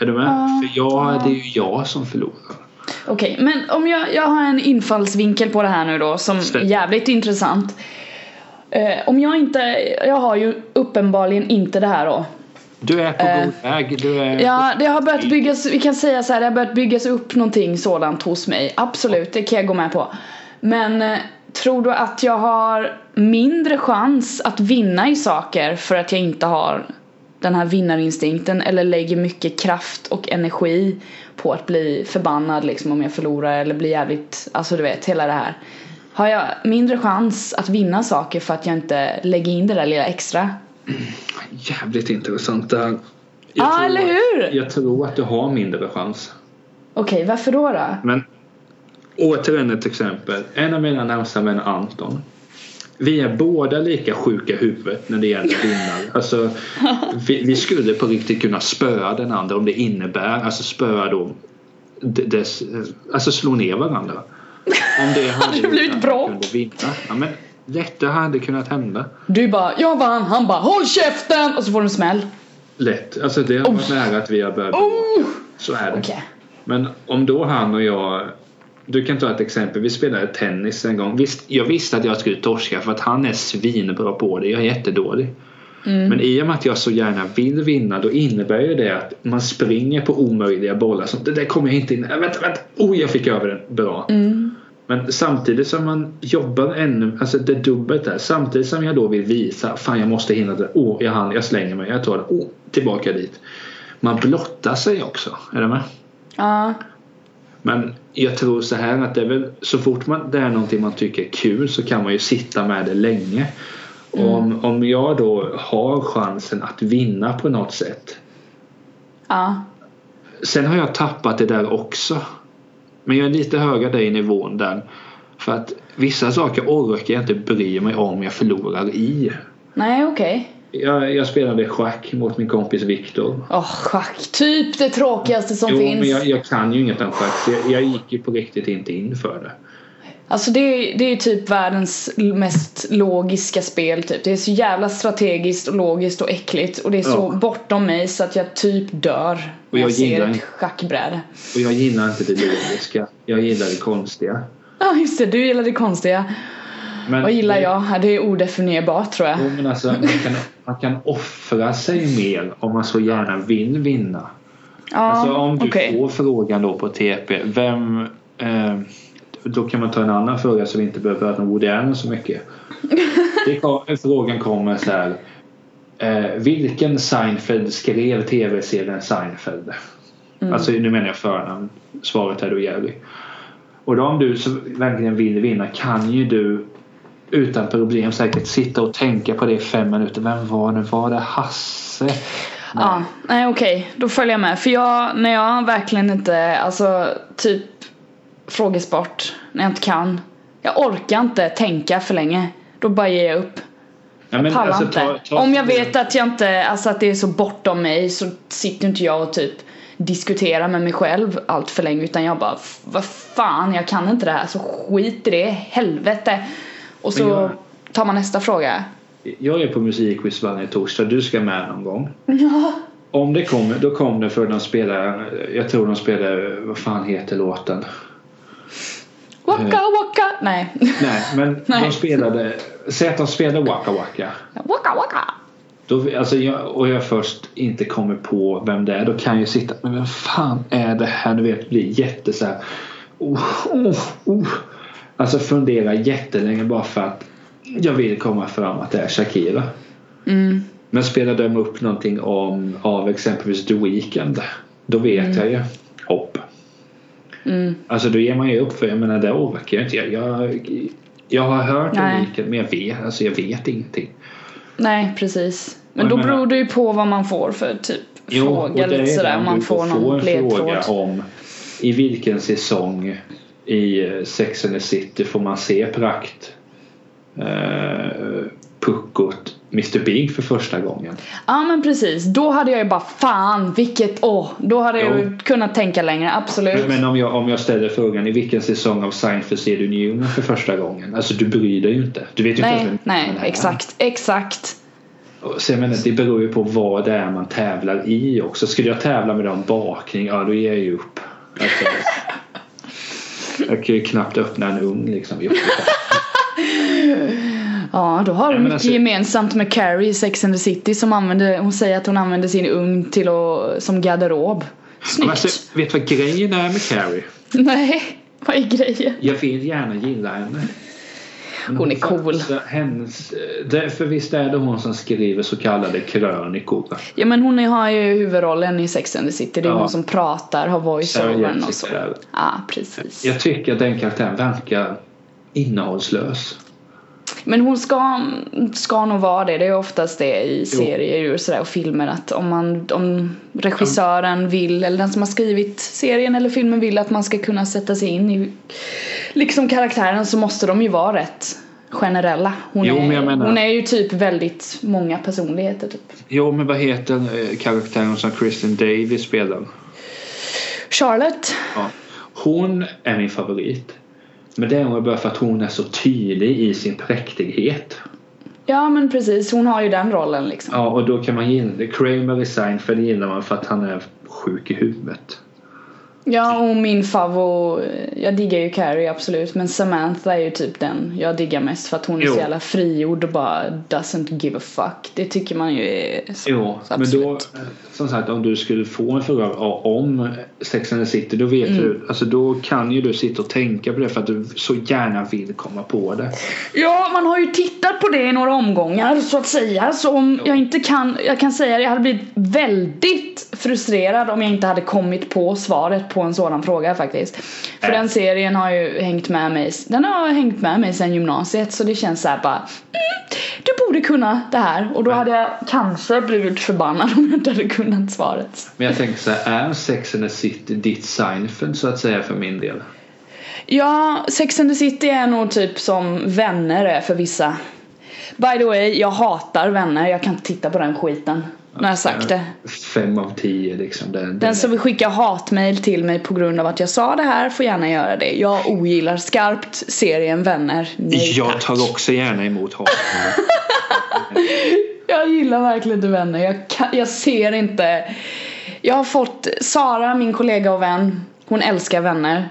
Är du med? Uh, För jag, uh. det är ju jag som förlorar. Okej, okay, men om jag, jag har en infallsvinkel på det här nu då som är jävligt intressant. Eh, om jag inte, jag har ju uppenbarligen inte det här då. Du är på eh, god väg. Är ja, det har börjat byggas, vi kan säga så här, det har börjat byggas upp någonting sådant hos mig. Absolut, det kan jag gå med på. Men eh, tror du att jag har mindre chans att vinna i saker för att jag inte har den här vinnarinstinkten eller lägger mycket kraft och energi på att bli förbannad liksom om jag förlorar eller blir jävligt, alltså du vet hela det här. Har jag mindre chans att vinna saker för att jag inte lägger in det där lilla extra? Jävligt intressant det här. Ja, ah, eller hur? jag tror att du har mindre chans. Okej, okay, varför då då? Men återigen ett exempel. En av mina närmsta vänner Anton vi är båda lika sjuka i huvudet när det gäller vinnare. Alltså, vi, vi, skulle på riktigt kunna spöa den andra om det innebär, alltså spöa då, dess, alltså slå ner varandra. Om det hade blivit bra. Ja, men detta hade kunnat hända. Du bara, jag vann, han bara, håll käften! Och så får du en smäll. Lätt, alltså det har varit oh. nära att vi har börjat oh. Så är det. Okay. Men om då han och jag du kan ta ett exempel. Vi spelade tennis en gång. Visst, jag visste att jag skulle torska för att han är svinbra på det. Jag är jättedålig. Mm. Men i och med att jag så gärna vill vinna då innebär ju det att man springer på omöjliga bollar. Så det där kommer jag inte in. Äh, vänta, vänta. Oh, jag fick över den. Bra. Mm. Men samtidigt som man jobbar ännu, alltså det dubbelt där. Samtidigt som jag då vill visa, fan jag måste hinna det. Oh, jag hann, jag slänger mig, jag tar det. Oh, tillbaka dit. man blottar sig också. Är du med? Ja. Men jag tror så här att det är väl så fort man, det är någonting man tycker är kul så kan man ju sitta med det länge. Mm. Om, om jag då har chansen att vinna på något sätt. Ja. Sen har jag tappat det där också. Men jag är lite högre i nivån där. För att vissa saker orkar jag inte bry mig om jag förlorar i. Nej, okej. Jag, jag spelade schack mot min kompis Viktor. Åh, schack. Typ det tråkigaste som Jo, finns. men jag, jag kan ju inget om schack så jag, jag gick ju på riktigt inte in för det. Alltså det är, det är typ världens mest logiska spel typ. Det är så jävla strategiskt och logiskt och äckligt och det är så Ja. bortom mig så att jag typ dör när jag jag, ser gillar ett schackbräde. Och jag gillar inte det logiska. Jag gillar det konstiga. Ja just det, du gillar det konstiga. Men Vad gillar jag? Ja, Det är odefinierbart tror jag. Jo, men alltså, man, kan, man kan offra sig mer om man så gärna vill vinna. Ja, Alltså om du okej. får frågan då på TP. Vem... Eh, då kan man ta en annan fråga så vi inte behöver prata om Woody Allen så mycket. Det kom, frågan kommer så här. Eh, vilken Seinfeld skrev tv-serien Seinfeld? Mm. Alltså nu menar jag förnamn. Svaret är då Jerry. Och då om du så verkligen vill vinna kan ju du utan problem säkert sitta och tänka på det i fem minuter. Vem var det? Var det Hasse? Ja, nej okej, då följer jag med. För jag, när jag verkligen inte, alltså typ frågesport, när jag inte kan. Jag orkar inte tänka för länge. Då bara ger jag upp. Ja, men Pallar alltså, inte. ta- ta- Om jag vet att jag inte, alltså att det är så bortom mig så sitter inte jag och typ diskuterar med mig själv allt för länge utan jag bara "F- vad fan jag kan inte det här så skit i det, helvete. Och så jag- tar man nästa fråga. Jag är på musikquiz varje torsdag. Du ska med någon gång. Ja. Om det kommer, då kommer det för de spelar, jag tror de spelar, vad fan heter låten? Waka waka, nej. Nej, men Nej. de spelade, säg att de spelar Waka Waka. waka waka. Då, alltså jag, och jag först inte kommer på vem det är, då kan jag sitta, men vem fan är det här? Du vet, bli jätte så här, oh, oh, oh. Alltså fundera jättelänge bara för att jag vill komma fram att det är Shakira. Mm. Men spelar de upp någonting om, av exempelvis The Weeknd då vet jag ju. Mm. Alltså då ger man ju upp för jag menar det orkar jag inte. Jag, jag, jag har hört Nej. Weeknd men jag vet, alltså jag vet ingenting. Nej precis. Men då menar- beror det ju på vad man får för typ Jo, fråga det är lite sådär om man får någon en fråga om i vilken säsong i eh, Sex and the City får man se prakt eh, puckot Mr Big för första gången. Ja men precis, då hade jag ju bara fan vilket, åh, då hade jag Jo. ju kunnat tänka längre, absolut. Men, om, jag, om jag ställer frågan i vilken säsong av Seinfeld ser du Newman för första gången? Alltså du bryr dig ju inte. Du vet ju inte nej, ens vem nej, är. exakt, exakt. Så jag menar, det beror ju på vad det är man tävlar i också. Skulle jag tävla med dem bakning, ja då ger jag ju upp. Alltså, jag kan ju knappt öppna en ugn liksom. Ja, då har du men mycket alltså- gemensamt med Carrie i Sex and the City som använder, hon säger att hon använder sin ugn till att, som garderob. Men Snyggt! alltså, vet du vad grejen är med Carrie? Nej, vad är grejen? Jag vill gärna gilla henne. Men Hon är cool. Hennes, det, för visst är det hon som skriver så kallade krönikor? Ja men hon har ju huvudrollen i Sex and the City, det är Ja. hon som pratar, har voice-overn och så. Ja, precis. Jag tycker att den karaktären verkar innehållslös. Men hon ska, ska nog vara det. Det är oftast det i serier och, sådär, och filmer att om, man, om regissören vill eller den som har skrivit serien eller filmen vill att man ska kunna sätta sig in i liksom karaktären så måste de ju vara rätt generella. Hon, Jo, är, men menar- hon är ju typ väldigt många personligheter typ. Jo, men vad heter eh, karaktären som Kristen Davis spelar? Charlotte. Ja. Hon är min favorit. Men det är hon bara för att hon är så tydlig i sin präktighet. Ja men precis, hon har ju den rollen liksom. Ja, och då kan man gilla. Kramer i Seinfeld gillar man för att han är sjuk i huvudet. Ja och min favvo, jag diggar ju Carrie absolut men Samantha är ju typ den jag diggar mest för att hon är Jo. så jävla frigjord och bara doesn't give a fuck. Det tycker man ju är så, Jo, så men då, som sagt om du skulle få en fråga om Sex and the City då vet Mm. du, alltså då kan ju du sitta och tänka på det för att du så gärna vill komma på det. Ja, man har ju tittat på det i några omgångar så att säga. Så om jag inte kan, jag kan säga att jag hade blivit väldigt frustrerad om jag inte hade kommit på svaret på en sådan fråga faktiskt. För den serien har ju hängt med mig, den har hängt med mig sedan gymnasiet så det känns så här bara mm, du borde kunna det här och då hade jag kanske blivit förbannad om jag inte hade kunnat svaret. Men jag tänker så här, är Sex and the City ditt Seinfeld så att säga för min del? Ja, Sex and the City är nog typ som vänner är för vissa. By the way, jag hatar vänner. Jag kan inte titta på den skiten. Har jag sagt det. Fem av tio liksom. Den, den Den som vill skicka hatmail till mig på grund av att jag sa det här får gärna göra det. Jag ogillar skarpt serien Vänner. Nej jag tack. tar också gärna emot hat. Jag gillar verkligen inte vänner. Jag, kan, jag ser inte. Jag har fått Sara, min kollega och vän. Hon älskar vänner.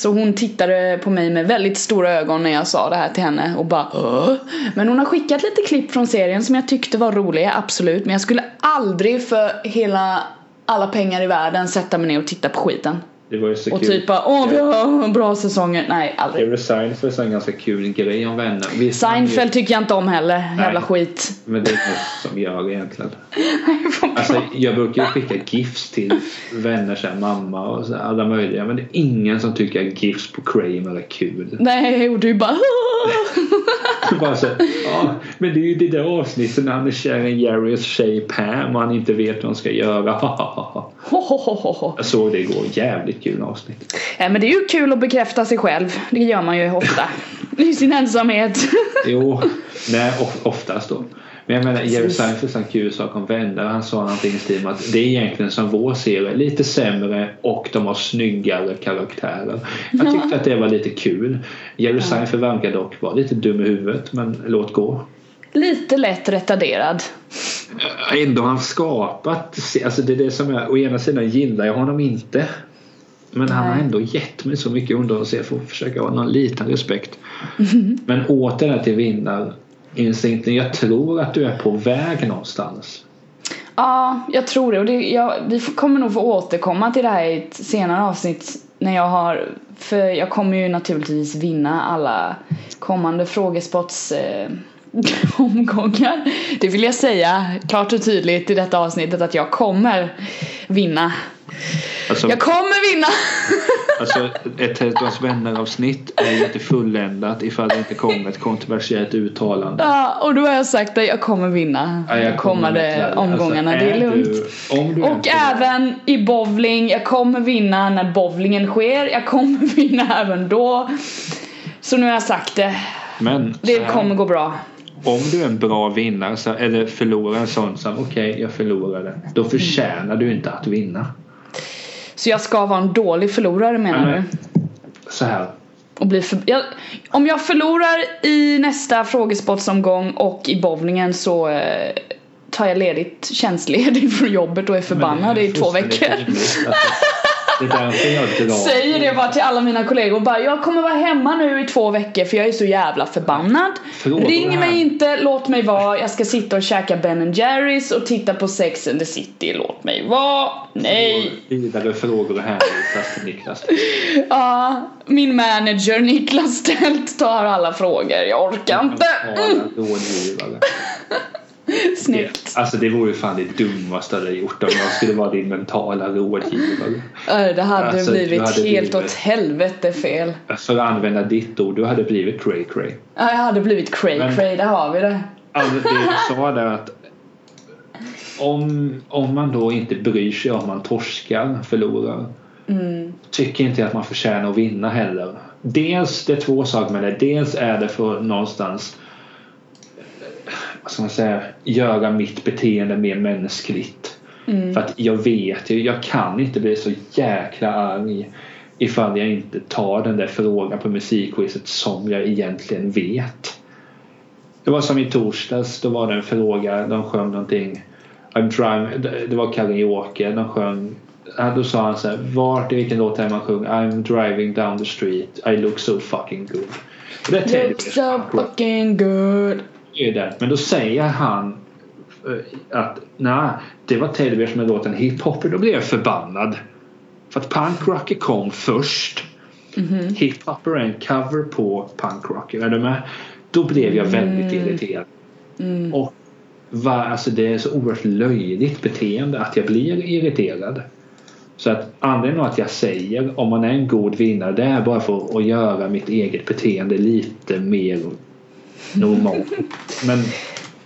Så hon tittade på mig med väldigt stora ögon när jag sa det här till henne och bara Åh? Men hon har skickat lite klipp från serien som jag tyckte var roliga, absolut. Men jag skulle aldrig för hela alla pengar i världen sätta mig ner och titta på skiten. Det var ju så Och kul. typ bara åh vi har bra säsonger. Nej, aldrig. Jerry Seinfeld är en ganska kul grej om vänner. Visst, Seinfeld tycker jag inte om heller. Jävla Nej. skit. är- Men det är något som gör egentligen. Alltså, jag brukar ju skicka GIFs till vänner, så här, mamma och så alla möjliga. Men det är ingen som tycker att GIFs på Kramer är kul. Nej, och du bara Bara så, ja, men det är ju det där avsnittet när han är kär i Jerrys tjej Pam och han inte vet vad han ska göra. Jag såg det igår. Jävligt kul avsnitt. Ja, men det är ju kul att bekräfta sig själv. Det gör man ju ofta. I sin ensamhet. Jo, nej of- oftast då. Men jag menar Jerry. Seinfeld sa en kul sak om vänner. Han sa någonting i stil med att det är egentligen som vår serie. Lite sämre och de har snyggare karaktärer. Jag tyckte att det var lite kul. Jerry Seinfeld verkar dock vara lite dum i huvudet men låt gå. Lite lätt retarderad. Ändå har han skapat, alltså det är det som jag å ena sidan gillar jag honom inte. Men han har Nej. ändå gett mig så mycket underhållning så jag får försöka ha någon liten respekt. Men åter till vinnarinstinkten. Jag tror att du är på väg någonstans. Ja, jag tror det. Och det jag, vi kommer nog få återkomma till det här i ett senare avsnitt. När jag har, för jag kommer ju naturligtvis vinna alla kommande frågespots eh, omgångar. Det vill jag säga klart och tydligt i detta avsnittet att jag kommer vinna. Alltså, Jag kommer vinna! alltså ett Tältons vänner-avsnitt är ju inte fulländat ifall det inte kommer ett kontroversiellt uttalande. Ja, och då har jag sagt att jag kommer vinna Ja, jag kommande till- omgångarna. alltså, det är du- lugnt. du är Och även i bowling, jag kommer vinna när bowlingen sker. Jag kommer vinna även då. Så nu har jag sagt det. Men Det här, kommer gå bra. om du är en bra vinnare så, eller förlorar en sån som okej jag förlorade. Då förtjänar du inte att vinna. Så jag ska vara en dålig förlorare menar Nej, du? Så här. Och bli för... jag... Om jag förlorar i nästa frågespottsomgång och i bowlingen så eh, tar jag ledigt, tjänstledigt från jobbet och är förbannad i två veckor. Rimligt. Det är därför jag drar. Säger det bara till alla mina kollegor bara jag kommer vara hemma nu i två veckor för jag är så jävla förbannad. Frågor Ring mig inte, låt mig vara. Jag ska sitta och käka Ben Jerrys och titta på Sex and the City. Låt mig vara. Nej. Vidare frågor hänvisas till Niklas. Ja, min manager Niklas Stelt tar alla frågor. Jag orkar inte. Mentala Snyggt. Alltså det vore fan det dummaste jag hade gjort om jag skulle vara din mentala rådgivare. Ja, Det hade Alltså, du blivit hade helt blivit- åt helvete fel. För att använda ditt ord, du hade blivit cray cray. Ja, jag hade blivit cray Men- cray, där har vi det. Alltså det du sa där att om, om man då inte bryr sig om man torskar, förlorar. Mm. Tycker inte att man förtjänar att vinna heller. Dels, det är två saker med det. Dels är det för någonstans vad ska man säga, göra mitt beteende mer mänskligt. Mm. För att jag vet ju, jag kan inte bli så jäkla arg ifall jag inte tar den där frågan på musikquizet som jag egentligen vet. Det var som i torsdags, då var det en fråga, de sjöng någonting I'm trying, det var karaoke, de sjöng då sa han så här, vart i vilken låt är man sjunger I'm driving down the street, I look so fucking good. Och det är Look so fucking good. Är den. Men då säger han eh, att nej, det var Teddy Bears med låten Hiphopper. Då blev jag förbannad. För att punk rocker kom först. Hiphopper är en cover på punk rocker. Är du med? Då blev jag väldigt irriterad. Och va, alltså det är så oerhört löjligt beteende att jag blir irriterad. Så att anledningen att jag säger om man är en god vinnare det är bara för att göra mitt eget beteende lite mer normalt. Men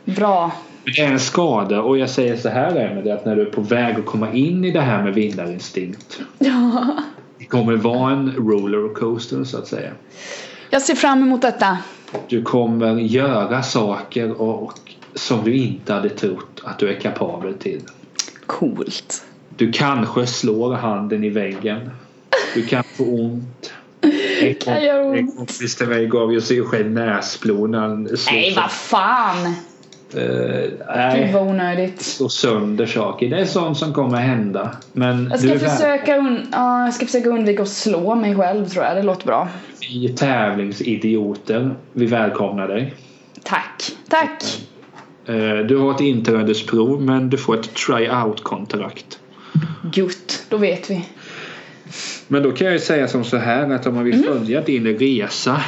Bra. det är en skada och jag säger så här Emelie att när du är på väg att komma in i det här med vinnarinstinkt. Ja. Det kommer vara en rollercoaster så att säga. Jag ser fram emot detta. Du kommer göra saker och, som du inte hade trott att du är kapabel till. Coolt. Du kanske slår handen i väggen. Du kan få ont. En, kompis till mig gav ju sig själv näsblod när han slog, Nej, vad fan. eh, Gud nej, vad onödigt. slår sönder saker. Det är sånt som kommer hända. Men Jag ska, är försöka un- ja, jag ska försöka undvika att slå mig själv tror jag. Det låter bra. Vi tävlingsidioter. Vi välkomnar dig. Tack. Tack. Eh, Du har ett inträdesprov men du får ett try-out-kontrakt. Gutt. Då vet vi. Men då kan jag ju säga som så här att om man vill följa din resa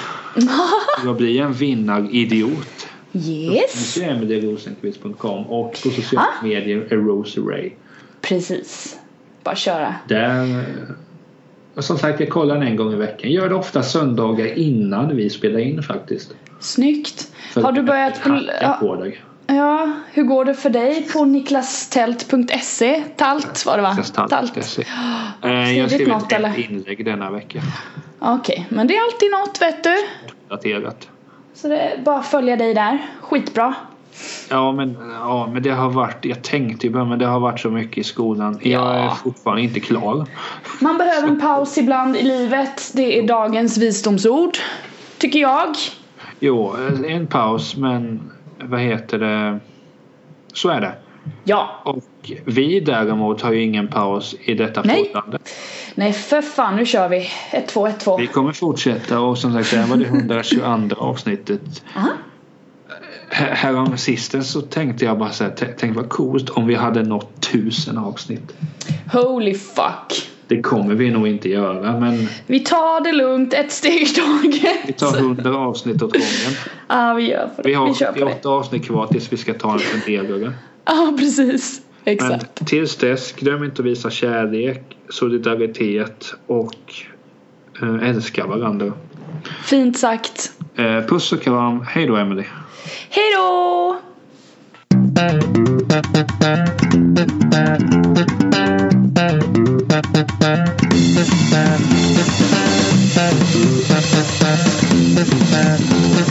att bli en vinnaridiot Yes. så är emelierosenqvist.com och på sociala medier är Rose Ray. Precis. Bara köra. Där, eh, och som sagt jag kollar den en gång i veckan. Gör det ofta söndagar innan vi spelar in faktiskt. Snyggt. För Har du börjat på... på dig. Ja, hur går det för dig på niklastält.se? Talt var det va? Talt.se. Eh, Jag har skrivit något, ett eller? inlägg denna vecka. Okej, men det är alltid något vet du. Daterat. Så det är bara att följa dig där. Skitbra. Ja men, ja men det har varit, jag tänkte ju men det har varit så mycket i skolan. Jag Ja. är fortfarande inte klar. Man behöver en paus ibland i livet. Det är dagens visdomsord. Tycker jag. Jo, en paus men vad heter det? Så är det. Ja. Och vi däremot har ju ingen paus i detta Nej. förhållande. Nej för fan, nu kör vi. 1, 2, 1, 2. Vi kommer fortsätta och som sagt det här var det 122 avsnittet. Aha. Här- Härom sisten så tänkte jag bara så här, tänk vad coolt om vi hade nått tusen avsnitt. Holy fuck det kommer vi nog inte göra men... Vi tar det lugnt ett steg i taget. Vi tar hundra avsnitt åt gången. Ja vi gör för det. Vi har 88 avsnitt kvar tills vi ska ta en funderare. Ja precis. Exakt. Men tills dess, glöm inte att visa kärlek, solidaritet och eh, älska varandra. Fint sagt. Eh, puss och kram. Hej då Emelie. Hej då! Thank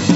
you.